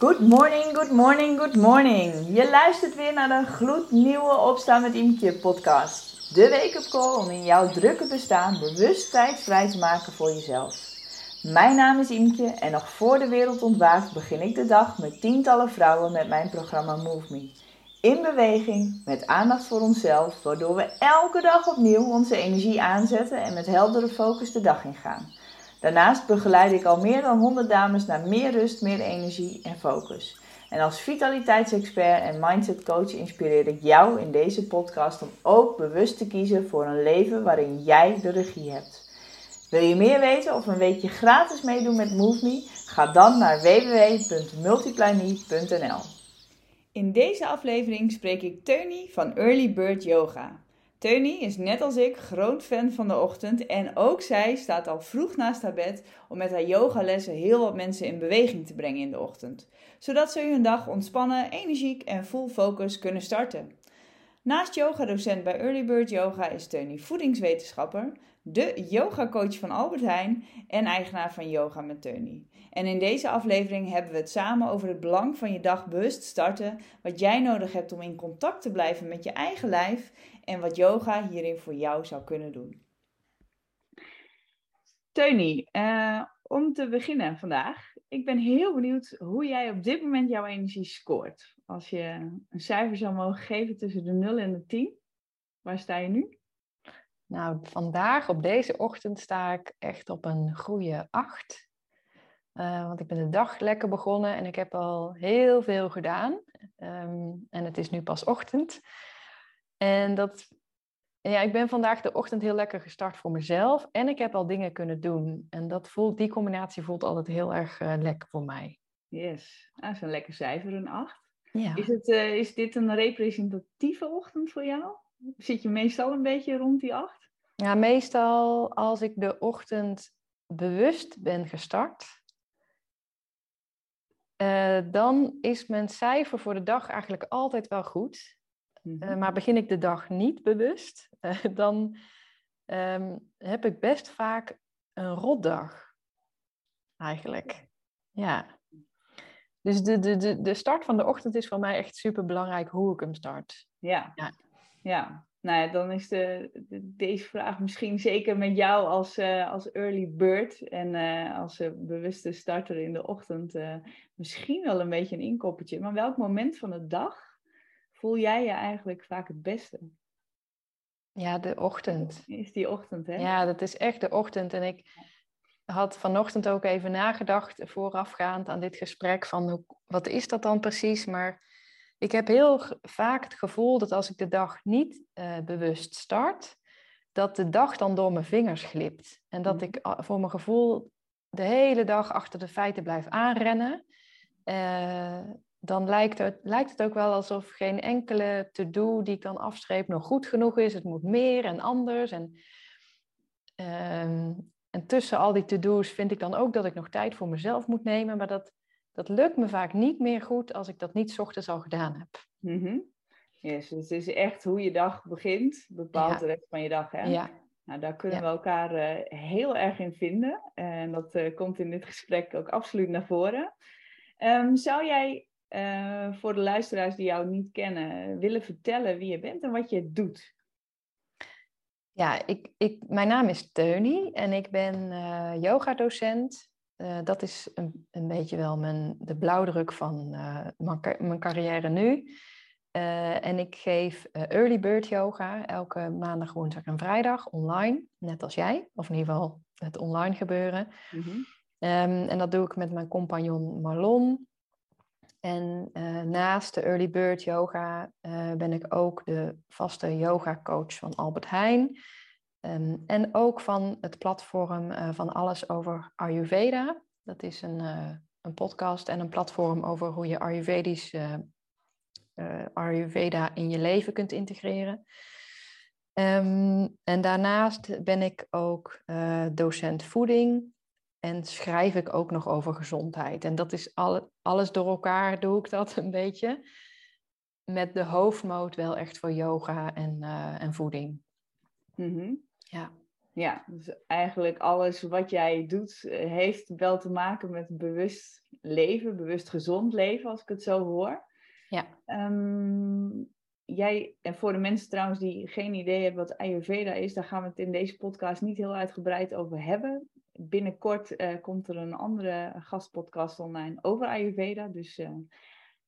Good morning, good morning, good morning. Je luistert weer naar de gloednieuwe Opstaan met Imke podcast. De wake-up call om in jouw drukke bestaan bewust tijd vrij te maken voor jezelf. Mijn naam is Imke en nog voor de wereld ontwaakt begin ik de dag met tientallen vrouwen met mijn programma Move Me. In beweging, met aandacht voor onszelf, waardoor we elke dag opnieuw onze energie aanzetten en met heldere focus de dag ingaan. Daarnaast begeleid ik al meer dan 100 dames naar meer rust, meer energie en focus. En als vitaliteitsexpert en mindset coach inspireer ik jou in deze podcast om ook bewust te kiezen voor een leven waarin jij de regie hebt. Wil je meer weten of een weekje gratis meedoen met MoveMe? Ga dan naar www.multiplyme.nl. In deze aflevering spreek ik Teunie van Early Bird Yoga. Teunie is net als ik groot fan van de ochtend en ook zij staat al vroeg naast haar bed om met haar yogalessen heel wat mensen in beweging te brengen in de ochtend, zodat ze hun dag ontspannen, energiek en full focus kunnen starten. Naast yogadocent bij Early Bird Yoga is Teunie voedingswetenschapper, de yogacoach van Albert Heijn en eigenaar van Yoga met Teunie. En in deze aflevering hebben we het samen over het belang van je dag bewust starten, wat jij nodig hebt om in contact te blijven met je eigen lijf en wat yoga hierin voor jou zou kunnen doen. Teunie, uh, om te beginnen vandaag. Ik ben heel benieuwd hoe jij op dit moment jouw energie scoort. Als je een cijfer zou mogen geven tussen de 0 en de 10, waar sta je nu? Nou, vandaag op deze ochtend sta ik echt op een goede 8. Uh, want ik ben de dag lekker begonnen en ik heb al heel veel gedaan. Um, en het is nu pas ochtend. En dat, ja, ik ben vandaag de ochtend heel lekker gestart voor mezelf. En ik heb al dingen kunnen doen. En dat voelt, die combinatie voelt altijd heel erg uh, lekker voor mij. Yes, dat is een lekker cijfer, een 8. Ja. Is, het, uh, is dit een representatieve ochtend voor jou? Zit je meestal een beetje rond die 8? Ja, meestal als ik de ochtend bewust ben gestart, uh, dan is mijn cijfer voor de dag eigenlijk altijd wel goed. Uh, maar begin ik de dag niet bewust, uh, dan um, heb ik best vaak een rotdag. Eigenlijk. Ja. Dus de, de, de, de start van de ochtend is voor mij echt super belangrijk hoe ik hem start. Ja. ja. ja. Nou ja, dan is de, de, deze vraag misschien zeker met jou als, uh, als early bird en uh, als uh, bewuste starter in de ochtend misschien wel een beetje een inkoppertje. Maar welk moment van de dag voel jij je eigenlijk vaak het beste? Ja, de ochtend. Is die ochtend, hè? Ja, dat is echt de ochtend. En ik had vanochtend ook even nagedacht, voorafgaand aan dit gesprek, van hoe, wat is dat dan precies? Maar ik heb heel vaak het gevoel dat als ik de dag niet uh, bewust start, dat de dag dan door mijn vingers glipt. En dat ik uh, voor mijn gevoel de hele dag achter de feiten blijf aanrennen. Uh, dan lijkt het, lijkt het ook wel alsof geen enkele to-do die ik dan afstreep nog goed genoeg is. Het moet meer en anders. En, um, en tussen al die to-do's vind ik dan ook dat ik nog tijd voor mezelf moet nemen. Maar dat, dat lukt me vaak niet meer goed als ik dat niet ochtends al gedaan heb. Mm -hmm. yes, dus het is echt hoe je dag begint, bepaalt ja. de rest van je dag. Hè? Ja. Nou, daar kunnen ja. we elkaar uh, heel erg in vinden. En dat uh, komt in dit gesprek ook absoluut naar voren. Um, zou jij uh, voor de luisteraars die jou niet kennen, willen vertellen wie je bent en wat je doet? Ja, ik, ik, mijn naam is Teunie en ik ben uh, yogadocent. Uh, dat is een, een beetje wel mijn, de blauwdruk van mijn, mijn, carrière nu. en ik geef early bird yoga elke maandag, woensdag en vrijdag online, net als jij. Of in ieder geval het online gebeuren. Mm -hmm. um, en dat doe ik met mijn compagnon Marlon. En uh, naast de Early Bird Yoga uh, ben ik ook de vaste yoga coach van Albert Heijn. Um, en ook van het platform uh, van Alles over Ayurveda. Dat is een, een podcast en een platform over hoe je Ayurvedisch Ayurveda in je leven kunt integreren. Um, en daarnaast ben ik ook docent voeding en schrijf ik ook nog over gezondheid. En dat is al, alles door elkaar doe ik dat een beetje. Met de hoofdmoot wel echt voor yoga en, uh, en voeding. Mm -hmm. Ja. Ja, dus eigenlijk alles wat jij doet eh, heeft wel te maken met bewust leven, bewust gezond leven, als ik het zo hoor. Ja. Ehm, jij, en voor de mensen trouwens die geen idee hebben wat Ayurveda is, daar gaan we het in deze podcast niet heel uitgebreid over hebben. Binnenkort uh, komt er een andere gastpodcast online over Ayurveda, dus uh,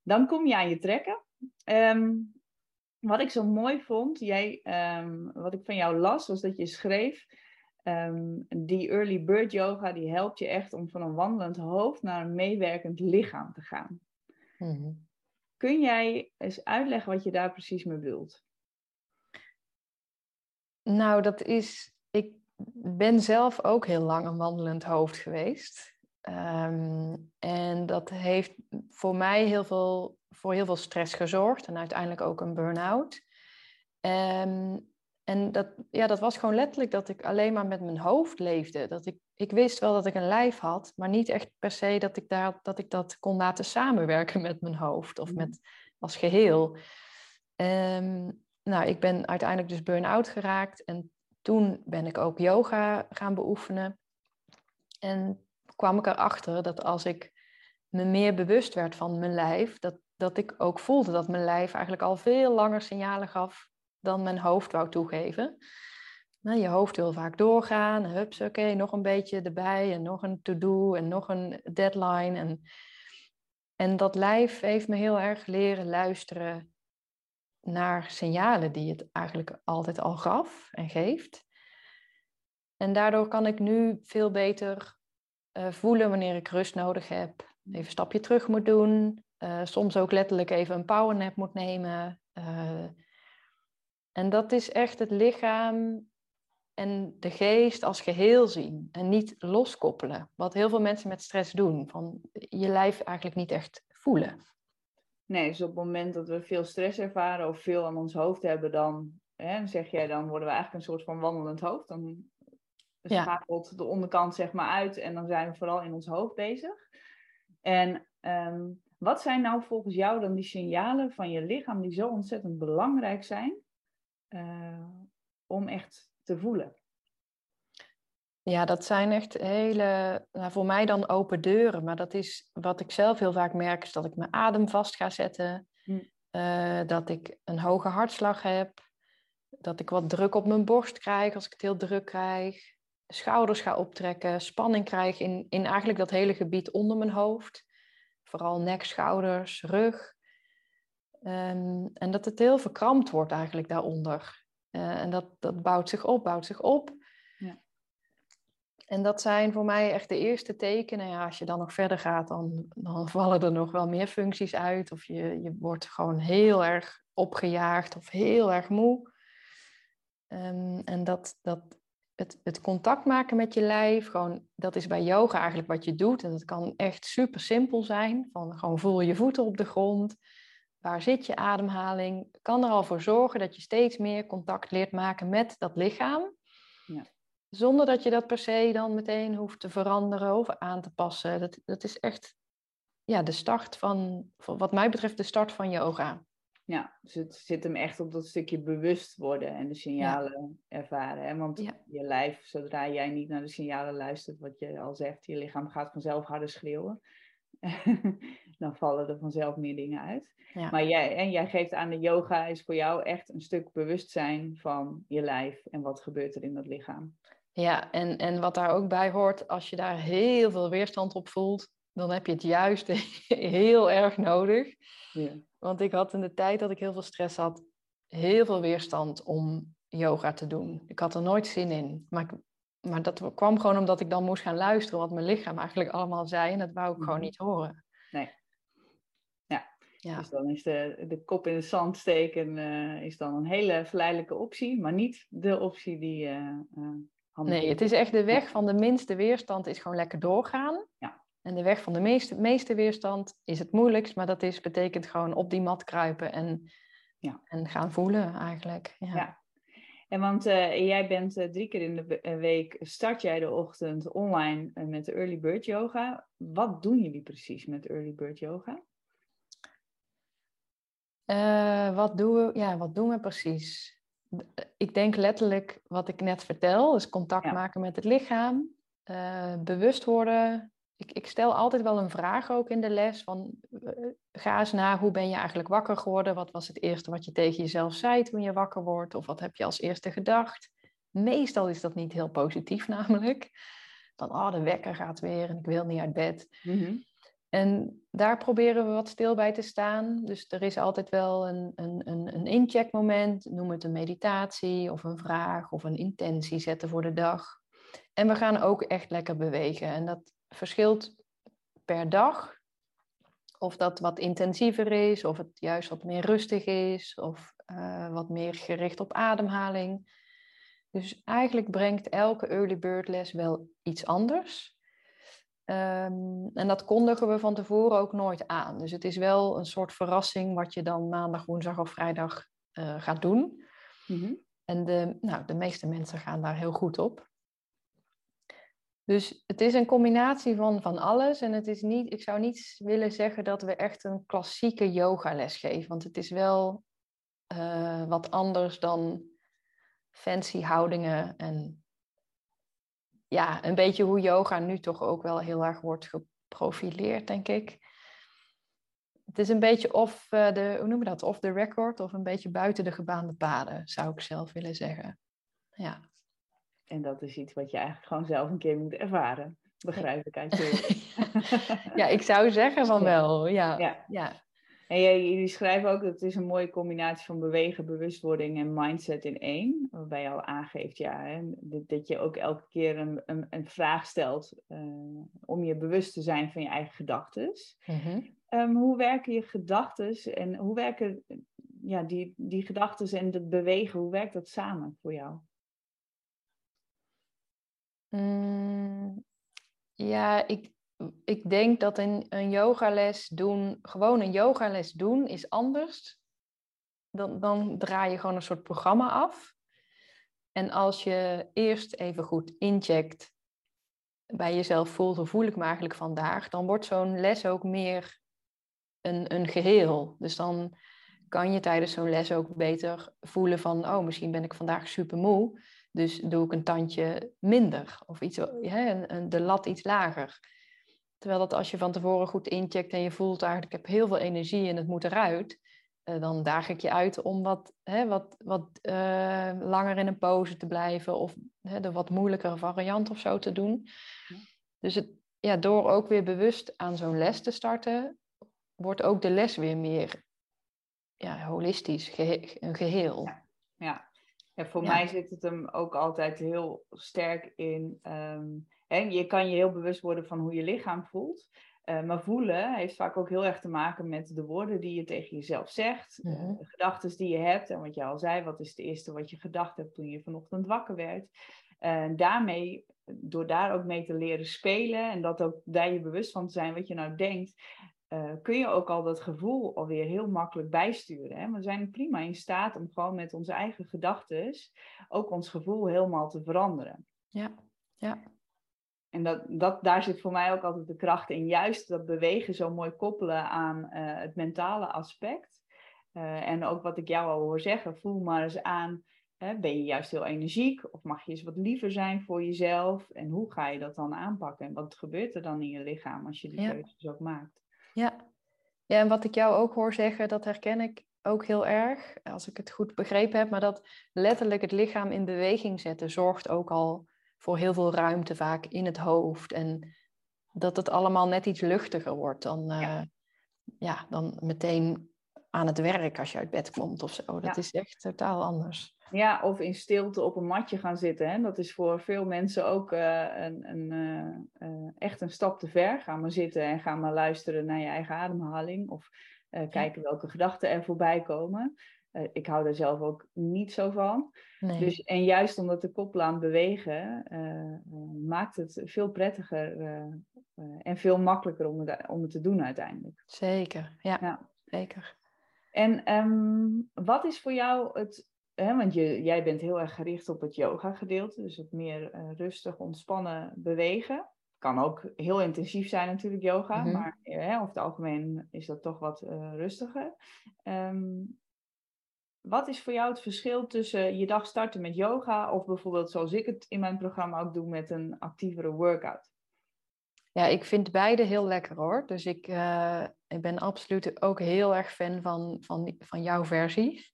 dan kom je aan je trekken. Um, wat ik zo mooi vond, jij, um, wat ik van jou las, was dat je schreef, um, die early bird yoga, die helpt je echt om van een wandelend hoofd naar een meewerkend lichaam te gaan. Mm Kun jij eens uitleggen wat je daar precies mee bedoelt? Nou, dat is. Ik ben zelf ook heel lang een wandelend hoofd geweest. Um, en dat heeft voor mij heel veel, voor heel veel stress gezorgd en uiteindelijk ook een burn-out. Um, en dat, ja, dat was gewoon letterlijk dat ik alleen maar met mijn hoofd leefde. Dat ik, ik wist wel dat ik een lijf had, maar niet echt per se dat ik, daar, dat, ik dat kon laten samenwerken met mijn hoofd of met, als geheel. Um, nou, ik ben uiteindelijk dus burn-out geraakt en toen ben ik ook yoga gaan beoefenen. En kwam ik erachter dat als ik me meer bewust werd van mijn lijf, dat, dat ik ook voelde dat mijn lijf eigenlijk al veel langer signalen gaf dan mijn hoofd wou toegeven. Nou, je hoofd wil vaak doorgaan. Hups, oké, nog een beetje erbij en nog een to-do en nog een deadline. En, en dat lijf heeft me heel erg leren luisteren naar signalen die het eigenlijk altijd al gaf en geeft. En daardoor kan ik nu veel beter uh, voelen wanneer ik rust nodig heb. Even een stapje terug moet doen. Uh, soms ook letterlijk even een powernap moet nemen. Uh, en dat is echt het lichaam en de geest als geheel zien en niet loskoppelen. Wat heel veel mensen met stress doen, van je lijf eigenlijk niet echt voelen. Nee, dus op het moment dat we veel stress ervaren of veel aan ons hoofd hebben, dan hè, zeg jij, dan worden we eigenlijk een soort van wandelend hoofd. Dan schakelt de onderkant zeg maar uit en dan zijn we vooral in ons hoofd bezig. En ehm, wat zijn nou volgens jou dan die signalen van je lichaam die zo ontzettend belangrijk zijn uh, om echt te voelen? Ja, dat zijn echt hele, nou voor mij dan open deuren. Maar dat is wat ik zelf heel vaak merk, is dat ik mijn adem vast ga zetten. Hm. Uh, dat ik een hoge hartslag heb. Dat ik wat druk op mijn borst krijg als ik het heel druk krijg. Schouders ga optrekken, spanning krijg in, in eigenlijk dat hele gebied onder mijn hoofd. Vooral nek, schouders, rug. Um, en dat het heel verkrampt wordt eigenlijk daaronder. Uh, en dat, dat bouwt zich op, bouwt zich op. En dat zijn voor mij echt de eerste tekenen. Ja, als je dan nog verder gaat, dan, dan vallen er nog wel meer functies uit. Of je, je wordt gewoon heel erg opgejaagd of heel erg moe. Um, en dat, dat het, het contact maken met je lijf, gewoon, dat is bij yoga eigenlijk wat je doet. En dat kan echt super simpel zijn. Van gewoon voel je voeten op de grond. Waar zit je ademhaling? Kan er al voor zorgen dat je steeds meer contact leert maken met dat lichaam. Zonder dat je dat per se dan meteen hoeft te veranderen of aan te passen. Dat, dat is echt ja, de start van, wat mij betreft, de start van yoga. Ja, dus het zit hem echt op dat stukje bewust worden en de signalen ervaren. Hè? Want je lijf, zodra jij niet naar de signalen luistert, wat je al zegt, je lichaam gaat vanzelf harder schreeuwen. dan vallen er vanzelf meer dingen uit. Maar jij, en jij geeft aan de yoga is voor jou echt een stuk bewustzijn van je lijf en wat gebeurt er in dat lichaam. Ja, en, en wat daar ook bij hoort, als je daar heel veel weerstand op voelt, dan heb je het juist heel erg nodig. Ja. Want ik had in de tijd dat ik heel veel stress had, heel veel weerstand om yoga te doen. Ik had er nooit zin in. Maar, ik, maar dat kwam gewoon omdat ik dan moest gaan luisteren wat mijn lichaam eigenlijk allemaal zei. En dat wou ik gewoon mhm. niet horen. Nee. Ja. Dus dan is de, de kop in het zand steken uh, is dan een hele verleidelijke optie, maar niet de optie die uh, uh, Nee, het is echt de weg van de minste weerstand is gewoon lekker doorgaan. Ja. En de weg van de meeste, meeste weerstand is het moeilijkst, maar dat is, betekent gewoon op die mat kruipen en, ja. en gaan voelen eigenlijk. Ja. ja. En want jij bent drie keer in de week, start jij de ochtend online met de Early Bird Yoga. Wat doen jullie precies met Early Bird Yoga? Wat, doen we, ja, wat doen we precies? Ik denk letterlijk wat ik net vertel, dus contact maken met het lichaam, uh, bewust worden, ik, ik stel altijd wel een vraag ook in de les van eh, ga eens na, hoe ben je eigenlijk wakker geworden? Wat was het eerste wat je tegen jezelf zei toen je wakker wordt? Of wat heb je als eerste gedacht? Meestal is dat niet heel positief namelijk. Dan, oh, de wekker gaat weer en ik wil niet uit bed. Mhm. En daar proberen we wat stil bij te staan. Dus er is altijd wel een, een, een, een incheckmoment, noem het een meditatie of een vraag of een intentie zetten voor de dag. En we gaan ook echt lekker bewegen. En dat verschilt per dag. Of dat wat intensiever is, of het juist wat meer rustig is, of uh, wat meer gericht op ademhaling. Dus eigenlijk brengt elke early bird les wel iets anders. Um, en dat kondigen we van tevoren ook nooit aan. Dus het is wel een soort verrassing wat je dan maandag, woensdag of vrijdag uh, gaat doen. Mm En de, nou, de meeste mensen gaan daar heel goed op. Dus het is een combinatie van, van alles. En het is niet, ik zou niet willen zeggen dat we echt een klassieke yogales geven. Want het is wel uh, wat anders dan fancy houdingen. En ja, een beetje hoe yoga nu toch ook wel heel erg wordt geprofileerd, denk ik. Het is een beetje of uh, de, hoe noemen we dat, of the record, of een beetje buiten de gebaande paden, zou ik zelf willen zeggen. Ja. En dat is iets wat je eigenlijk gewoon zelf een keer moet ervaren. Begrijp ik uit je Ja, ik zou zeggen van wel. Ja. Ja. ja. En jullie schrijven ook dat het is een mooie combinatie van bewegen, bewustwording en mindset in één. Waarbij je al aangeeft ja, hè, dat je ook elke keer een, een, een vraag stelt uh, om je bewust te zijn van je eigen gedachten. Mm um, hoe werken je gedachten en hoe werken ja, die, die gedachten en het bewegen, hoe werkt dat samen voor jou? Mm, ja, ik, ik denk dat een, een yogales doen, gewoon een yogales doen, is anders. Dan, dan draai je gewoon een soort programma af. En als je eerst even goed incheckt, bij jezelf voelt, hoe voel ik me eigenlijk vandaag, dan wordt zo'n les ook meer een, een geheel. Dus dan kan je tijdens zo'n les ook beter voelen van, oh, misschien ben ik vandaag super moe. Dus doe ik een tandje minder of iets, hè, de lat iets lager. Terwijl dat als je van tevoren goed incheckt en je voelt eigenlijk, ik heb heel veel energie en het moet eruit, uh, dan daag ik je uit om wat, hè, wat, wat uh, langer in een pose te blijven of hè, de wat moeilijkere variant of zo te doen. Ja. Dus het, ja, door ook weer bewust aan zo'n les te starten, wordt ook de les weer meer ja, holistisch, gehe een geheel. Ja, ja. Ja, voor mij zit het hem ook altijd heel sterk in. Um, hè, je kan je heel bewust worden van hoe je lichaam voelt. Uh, maar voelen heeft vaak ook heel erg te maken met de woorden die je tegen jezelf zegt, mm -hmm. de gedachten die je hebt. En wat je al zei, wat is het eerste wat je gedacht hebt toen je vanochtend wakker werd? En daarmee, door daar ook mee te leren spelen en dat ook daar je bewust van te zijn wat je nou denkt, kun je ook al dat gevoel alweer heel makkelijk bijsturen. Hè? We zijn prima in staat om gewoon met onze eigen gedachten ook ons gevoel helemaal te veranderen. Ja, ja. En dat, dat, daar zit voor mij ook altijd de kracht in. Juist dat bewegen zo mooi koppelen aan uh, het mentale aspect. Uh, en ook wat ik jou al hoor zeggen, voel maar eens aan. Hè, ben je juist heel energiek of mag je eens wat liever zijn voor jezelf? En hoe ga je dat dan aanpakken? En wat gebeurt er dan in je lichaam als je die ja. keuzes ook maakt? Ja. ja, en wat ik jou ook hoor zeggen, dat herken ik ook heel erg, als ik het goed begrepen heb, maar dat letterlijk het lichaam in beweging zetten zorgt ook al voor heel veel ruimte vaak in het hoofd. En dat het allemaal net iets luchtiger wordt dan, ja. Uh, ja dan meteen aan het werk als je uit bed komt of zo. Dat ja. is echt totaal anders. Ja, of in stilte op een matje gaan zitten. Hè? Dat is voor veel mensen ook uh, een, een, uh, uh, echt een stap te ver. Ga maar zitten en ga maar luisteren naar je eigen ademhaling. Of kijken welke gedachten er voorbij komen. Ik hou daar zelf ook niet zo van. Nee. Dus, en juist om dat te koppelen aan bewegen, maakt het veel prettiger en veel makkelijker om het, om het te doen uiteindelijk. Zeker, ja. ja. zeker. En um, wat is voor jou het Hè, want je, jij bent heel erg gericht op het yoga gedeelte, dus het meer uh, rustig, ontspannen bewegen. Kan ook heel intensief zijn natuurlijk yoga, Mhm. maar hè, over het algemeen is dat toch wat uh, rustiger. Um, wat is voor jou het verschil tussen je dag starten met yoga of bijvoorbeeld zoals ik het in mijn programma ook doe met een actievere workout? Ja, ik vind beide heel lekker hoor. Dus ik, uh, ik ben absoluut ook heel erg fan van, van, van jouw versie.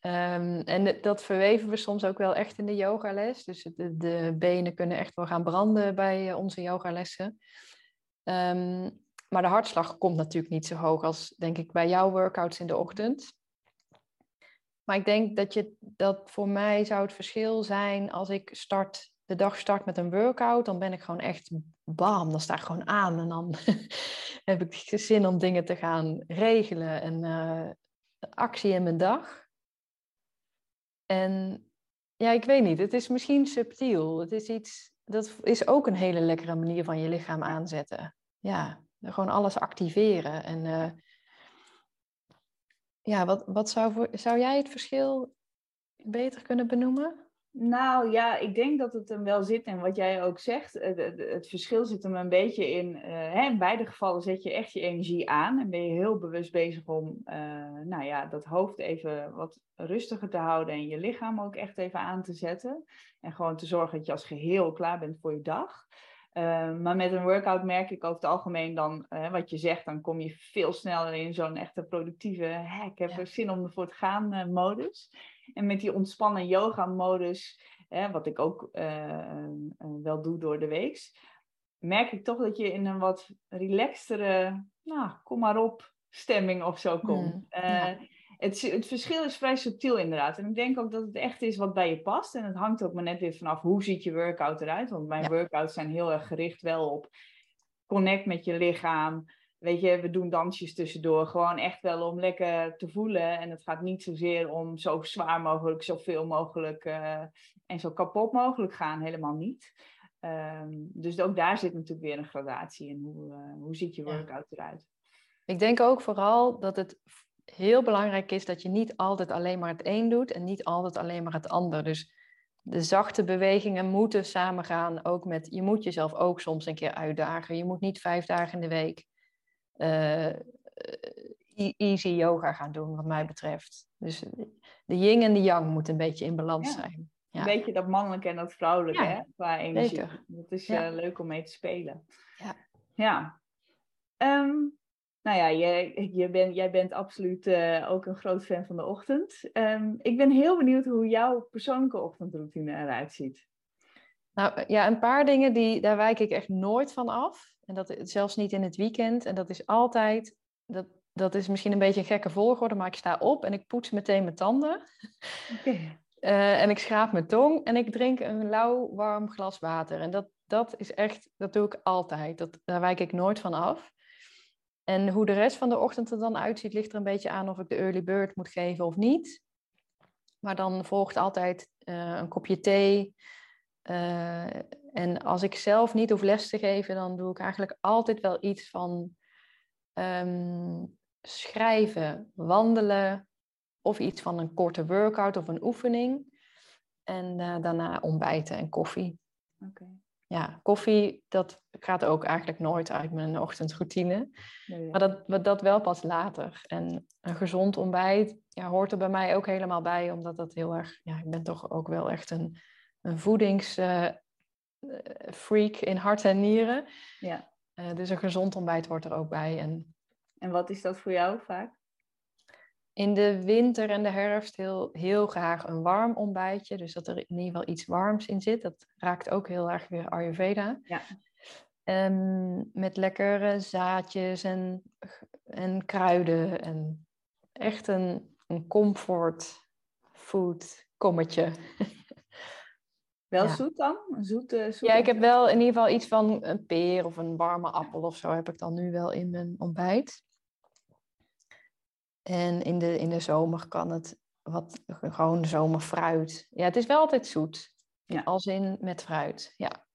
um, en dat verweven we soms ook wel echt in de yogales. Dus de, de benen kunnen echt wel gaan branden bij eh, onze yogalessen. Um, maar de hartslag komt natuurlijk niet zo hoog als, denk ik, bij jouw workouts in de ochtend. Maar ik denk dat, je, dat voor mij zou het verschil zijn als ik start, de dag start met een workout. Dan ben ik gewoon echt bam, dan sta ik gewoon aan. En dan heb ik zin om dingen te gaan regelen en uh, actie in mijn dag. En ja, ik weet niet, het is misschien subtiel. Het is iets, dat is ook een hele lekkere manier van je lichaam aanzetten. Ja, gewoon alles activeren. En uh, ja, wat, wat zou, voor, zou jij het verschil beter kunnen benoemen? Nou ja, ik denk dat het hem wel zit in wat jij ook zegt. Het, het, verschil zit hem een beetje in. Uh, hè, in beide gevallen zet je echt je energie aan en ben je heel bewust bezig om uh, nou ja, dat hoofd even wat rustiger te houden en je lichaam ook echt even aan te zetten. En gewoon te zorgen dat je als geheel klaar bent voor je dag. Uh, maar met een workout merk ik over het algemeen dan, wat je zegt, dan kom je veel sneller in zo'n echte productieve, hè, ik heb er zin om ervoor te gaan modus. En met die ontspannen yoga-modus, wat ik ook uh, wel doe door de week, merk ik toch dat je in een wat relaxtere, nou, kom maar op, stemming of zo komt. Mm, uh, het, het, verschil is vrij subtiel inderdaad. En ik denk ook dat het echt is wat bij je past. En het hangt ook maar net weer vanaf hoe ziet je workout eruit. Want mijn workouts zijn heel erg gericht wel op connect met je lichaam weet je, we doen dansjes tussendoor. Gewoon echt wel om lekker te voelen. En het gaat niet zozeer om zo zwaar mogelijk, zoveel mogelijk uh, en zo kapot mogelijk gaan. Helemaal niet. Um, dus ook daar zit natuurlijk weer een gradatie in. Hoe, uh, hoe ziet je workout eruit? Ik denk ook vooral dat het heel belangrijk is dat je niet altijd alleen maar het een doet en niet altijd alleen maar het ander. Dus de zachte bewegingen moeten samengaan ook met, je moet jezelf ook soms een keer uitdagen. Je moet niet vijf dagen in de week uh, easy yoga gaan doen, wat mij betreft. Dus de yin en de yang moeten een beetje in balans zijn. Ja. Een beetje dat mannelijke en dat vrouwelijke, hè? Qua energie. Zeker. Dat is uh, leuk om mee te spelen. Ja. ja. Um, nou ja, je, je ben, jij bent absoluut uh, ook een groot fan van de ochtend. Um, ik ben heel benieuwd hoe jouw persoonlijke ochtendroutine eruit ziet. Nou ja, een paar dingen die, daar wijk ik echt nooit van af. En dat zelfs niet in het weekend. En dat is altijd, dat, dat is misschien een beetje een gekke volgorde, maar ik sta op en ik poets meteen mijn tanden. Okay. Uh, en ik schraap mijn tong en ik drink een lauw, warm glas water. En dat, dat is echt, dat doe ik altijd. Dat, daar wijk ik nooit van af. En hoe de rest van de ochtend er dan uitziet, ligt er een beetje aan of ik de early bird moet geven of niet. Maar dan volgt altijd uh, een kopje thee, uh, en als ik zelf niet hoef les te geven, dan doe ik eigenlijk altijd wel iets van um, schrijven, wandelen of iets van een korte workout of een oefening. En uh, daarna ontbijten en koffie. Okay. Ja, koffie, dat gaat ook eigenlijk nooit uit mijn ochtendroutine. Nee, Maar dat, dat wel pas later. En een gezond ontbijt ja, hoort er bij mij ook helemaal bij, omdat dat heel erg... Ja, ik ben toch ook wel echt een een voedingsfreak in hart en nieren. Ja. Uh, dus een gezond ontbijt hoort er ook bij. En, en wat is dat voor jou vaak? In de winter en de herfst heel, heel graag een warm ontbijtje. Dus dat er in ieder geval iets warms in zit. Dat raakt ook heel erg weer Ayurveda. Ja. Um, met lekkere zaadjes en, en kruiden. En echt een, een comfort food kommetje. Wel zoet dan? Een zoete, ja, ik heb wel in ieder geval iets van een peer of een warme appel of zo heb ik dan nu wel in mijn ontbijt. En in de, in de zomer kan het wat gewoon zomerfruit. Ja, het is wel altijd zoet. Ja. Als in met fruit, ja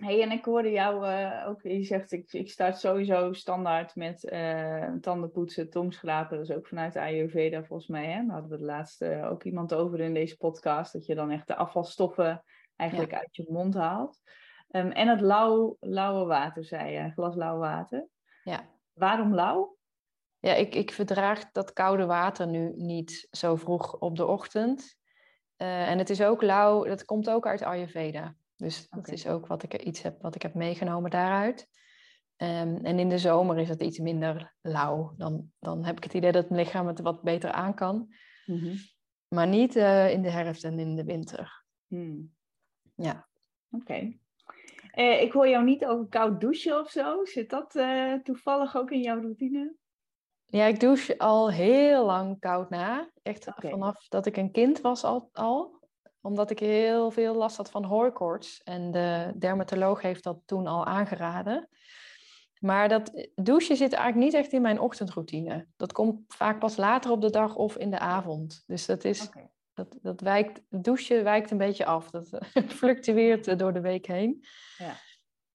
hey, en ik hoorde jou uh, ook, je zegt ik, ik start sowieso standaard met uh, tandenpoetsen, tongschrapen. Dat is ook vanuit de Ayurveda volgens mij. Hè? Daar hadden we de laatste ook iemand over in deze podcast. Dat je dan echt de afvalstoffen eigenlijk uit je mond haalt. Um, en het lauw, lauwe water, zei je, glas lauw water. Ja. Waarom lauw? Ja, ik, ik verdraag dat koude water nu niet zo vroeg op de ochtend. Uh, en het is ook lauw, dat komt ook uit Ayurveda. Dus dat is ook wat ik iets heb, wat ik heb meegenomen daaruit. Ehm, en in de zomer is het iets minder lauw. Dan, dan heb ik het idee dat mijn lichaam het wat beter aan kan. Mhm. Maar niet eh, in de herfst en in de winter. Hmm. Ja. Oké. Eh, ik hoor jou niet over koud douchen of zo. Zit dat eh, toevallig ook in jouw routine? Ja, ik douche al heel lang koud na. Echt vanaf dat ik een kind was al, al. Omdat ik heel veel last had van hooikoorts. En de dermatoloog heeft dat toen al aangeraden. Maar dat douchen zit eigenlijk niet echt in mijn ochtendroutine. Dat komt vaak pas later op de dag of in de avond. Dus dat is, dat, dat wijkt, douchen wijkt een beetje af. Dat fluctueert eh, door de week heen. Ja.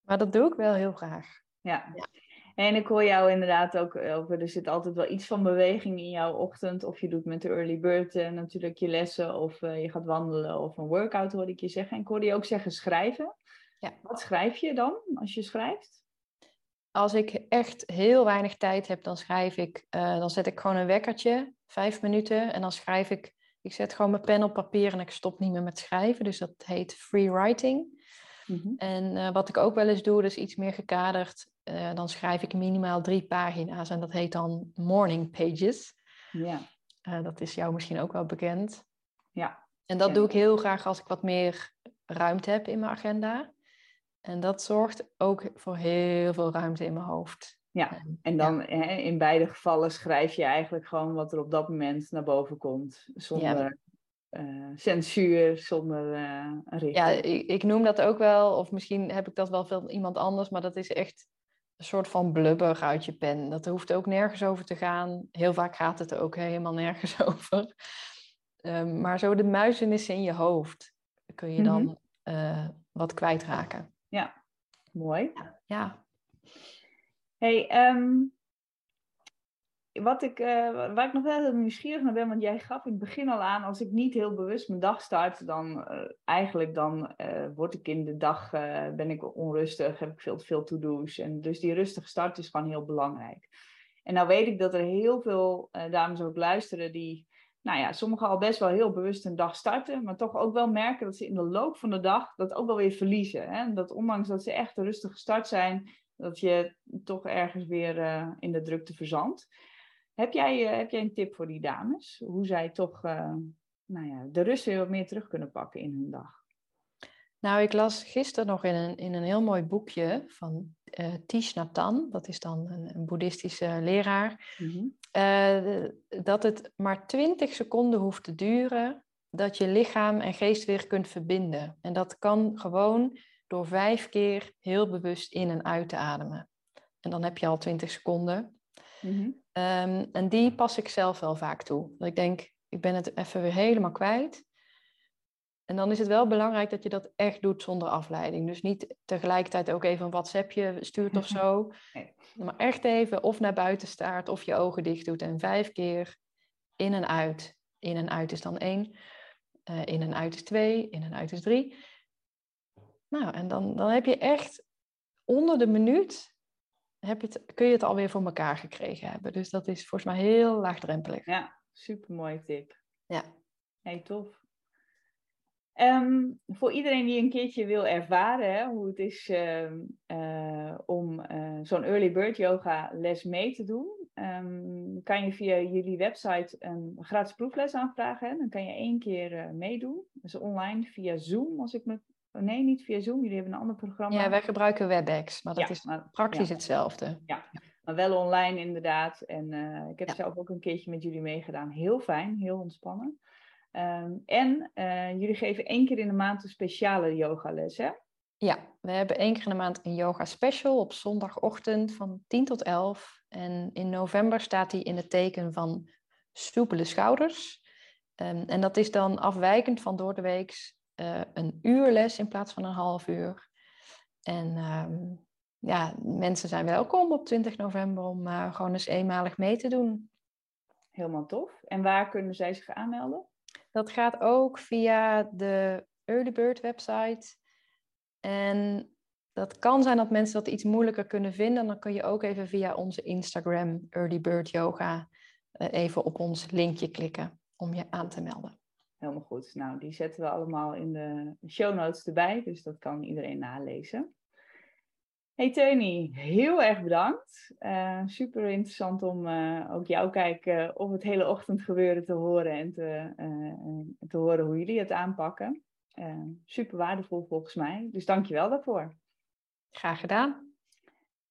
Maar dat doe ik wel heel graag. Ja. Ja. En ik hoor jou inderdaad ook over, er zit altijd wel iets van beweging in jouw ochtend. Of je doet met de early bird eh, natuurlijk je lessen, of eh, je gaat wandelen, of een workout hoorde ik je zeggen. En ik hoorde je ook zeggen schrijven. Ja. Wat schrijf je dan als je schrijft? Als ik echt heel weinig tijd heb, dan schrijf ik, eh, dan zet ik gewoon een wekkertje, vijf minuten. En dan schrijf ik, ik zet gewoon mijn pen op papier en ik stop niet meer met schrijven. Dus dat heet free writing. En eh, wat ik ook wel eens doe, dus iets meer gekaderd, eh, dan schrijf ik minimaal drie pagina's en dat heet dan morning pages. Ja. Eh, dat is jou misschien ook wel bekend. Ja. En dat Ja. doe ik heel graag als ik wat meer ruimte heb in mijn agenda. En dat zorgt ook voor heel veel ruimte in mijn hoofd. Ja, En- dan hè, in beide gevallen schrijf je eigenlijk gewoon wat er op dat moment naar boven komt. Zonder eh, censuur, zonder richting. Ja, ik, ik noem dat ook wel, of misschien heb ik dat wel van iemand anders, maar dat is echt een soort van blubber uit je pen. Dat hoeft ook nergens over te gaan. Heel vaak gaat het er ook helemaal nergens over. Ehm, maar zo de muizenissen in je hoofd kun je dan eh, wat kwijtraken. Mooi. Ja, Hey, ehm, wat ik, eh, waar ik nog wel heel nieuwsgierig naar ben, want jij gaf in het begin al aan, als ik niet heel bewust mijn dag start, dan eh, eigenlijk dan eh, word ik in de dag, ben ik onrustig, heb ik veel te veel to-do's. En dus die rustige start is gewoon heel belangrijk. En nou weet ik dat er heel veel dames ook luisteren die, nou ja, sommigen al best wel heel bewust een dag starten, maar toch ook wel merken dat ze in de loop van de dag dat ook wel weer verliezen. Hè? Dat ondanks dat ze echt een rustige start zijn, dat je toch ergens weer in de drukte verzandt. Heb jij, eh, heb jij een tip voor die dames? Hoe zij toch eh, nou ja, de rust weer wat meer terug kunnen pakken in hun dag? nou ik las gisteren nog in een, in een heel mooi boekje van eh Thich Nhat Hanh. Dat is dan een, een boeddhistische leraar. Eh, dat het maar 20 seconden hoeft te duren dat je lichaam en geest weer kunt verbinden. En dat kan gewoon door vijf keer heel bewust in en uit te ademen. En dan heb je al 20 seconden. Mhm. Ehm, en die pas ik zelf wel vaak toe. Dat ik denk, ik ben het even weer helemaal kwijt. En dan is het wel belangrijk dat je dat echt doet zonder afleiding. Dus niet tegelijkertijd ook even een WhatsAppje stuurt of zo. Nee. Maar echt even of naar buiten staart of je ogen dicht doet. En vijf keer in en uit. In en uit is dan één. Eh, in en uit is twee. In en uit is drie. Nou, en dan, dan heb je echt onder de minuut... Heb je het, kun je het alweer voor elkaar gekregen hebben. Dus dat is volgens mij heel laagdrempelig. Ja, super mooie tip. Ja. Hey, tof. Ehm, voor iedereen die een keertje wil ervaren hè, hoe het is ehm, eh, om eh, zo'n early bird yoga les mee te doen, ehm, kan je via jullie website een gratis proefles aanvragen. Hè? Dan kan je één keer eh, meedoen. Dat is online via Zoom, als ik me... oh, nee, niet via Zoom. Jullie hebben een ander programma. Ja, wij gebruiken WebEx, maar dat Ja, is maar- praktisch ja. hetzelfde. Maar wel online inderdaad. En eh, ik heb Ja. zelf ook een keertje met jullie meegedaan. Heel fijn, heel ontspannen. Ehm, en eh, jullie geven één keer in de maand een speciale yogales, hè? Ja, we hebben één keer in de maand een yoga special op zondagochtend van 10 tot 11. En in november staat die in het teken van soepele schouders. Ehm, en dat is dan afwijkend van door de week een uur les in plaats van een half uur. En ehm, ja, mensen zijn welkom op 20 november om eh, gewoon eens eenmalig mee te doen. Helemaal tof. En waar kunnen zij zich aanmelden? Dat gaat ook via de Early Bird website. En dat kan zijn dat mensen dat iets moeilijker kunnen vinden. Dan kun je ook even via onze Instagram Early Bird Yoga eh, even op ons linkje klikken om je aan te melden. Helemaal goed. Nou, die zetten we allemaal in de show notes erbij, dus dat kan iedereen nalezen. Hey Teunie, heel erg bedankt. Uh, super interessant om uh, ook jouw kijk uh, op het hele ochtendgebeuren te horen en te, te horen hoe jullie het aanpakken. super waardevol volgens mij. Dus dank je wel daarvoor. Graag gedaan.